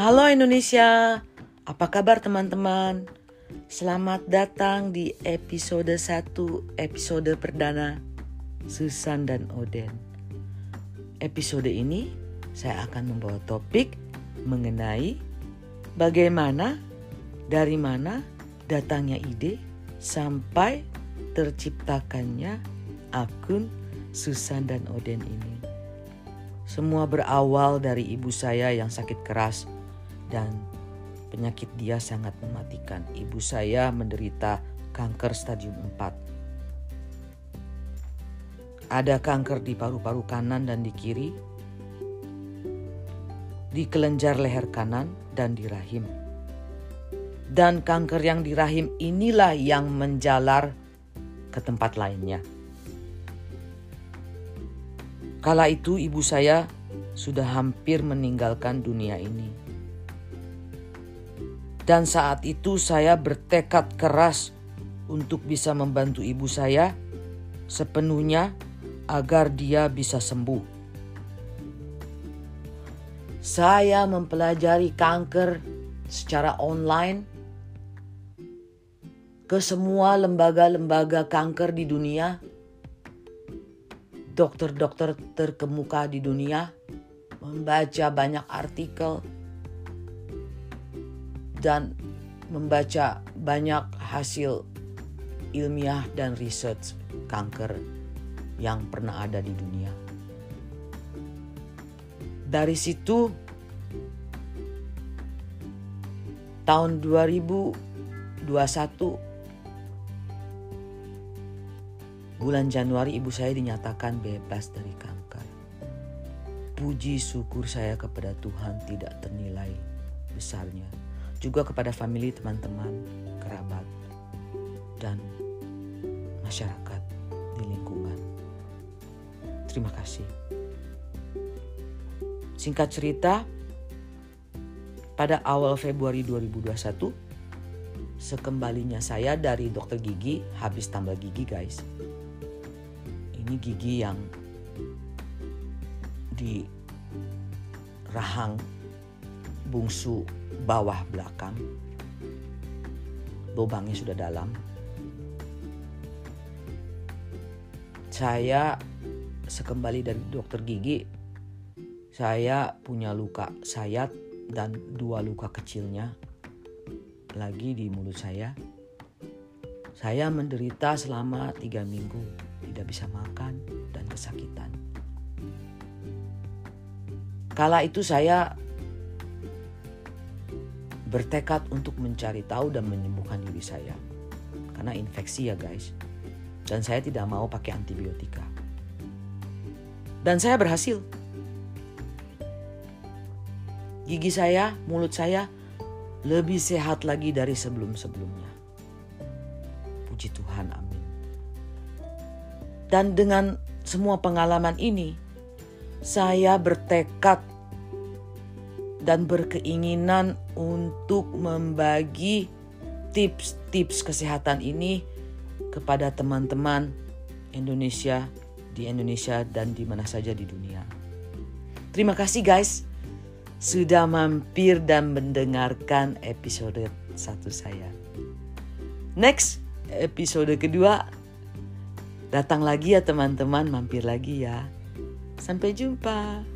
Halo Indonesia, apa kabar teman-teman? Selamat datang di episode 1, episode perdana Susan dan Oden. Episode ini saya akan membawa topik mengenai bagaimana, dari mana datangnya ide sampai terciptakannya akun Susan dan Oden ini. Semua berawal dari ibu saya yang sakit keras dan penyakit dia sangat mematikan. Ibu saya menderita kanker stadium 4. Ada kanker di paru-paru kanan dan di kiri, di kelenjar leher kanan dan di rahim. Dan kanker yang di rahim inilah yang menjalar ke tempat lainnya. Kala itu ibu saya sudah hampir meninggalkan dunia ini. Dan saat itu saya bertekad keras untuk bisa membantu ibu saya sepenuhnya agar dia bisa sembuh. Saya mempelajari kanker secara online ke semua lembaga-lembaga kanker di dunia dokter-dokter terkemuka di dunia, membaca banyak artikel, dan membaca banyak hasil ilmiah dan research kanker yang pernah ada di dunia. Dari situ tahun 2021 Bulan Januari ibu saya dinyatakan bebas dari kanker. Puji syukur saya kepada Tuhan tidak ternilai besarnya. Juga kepada famili teman-teman, kerabat, dan masyarakat di lingkungan. Terima kasih. Singkat cerita, pada awal Februari 2021, sekembalinya saya dari dokter gigi habis tambal gigi guys ini gigi yang di rahang bungsu bawah belakang. Lubangnya sudah dalam. Saya sekembali dari dokter gigi, saya punya luka sayat dan dua luka kecilnya lagi di mulut saya. Saya menderita selama tiga minggu tidak bisa makan dan kesakitan. Kala itu saya bertekad untuk mencari tahu dan menyembuhkan diri saya. Karena infeksi ya guys. Dan saya tidak mau pakai antibiotika. Dan saya berhasil. Gigi saya, mulut saya lebih sehat lagi dari sebelum-sebelumnya. Puji Tuhan, amin. Dan dengan semua pengalaman ini, saya bertekad dan berkeinginan untuk membagi tips-tips kesehatan ini kepada teman-teman Indonesia di Indonesia dan di mana saja di dunia. Terima kasih guys sudah mampir dan mendengarkan episode satu saya. Next episode kedua Datang lagi ya teman-teman, mampir lagi ya. Sampai jumpa.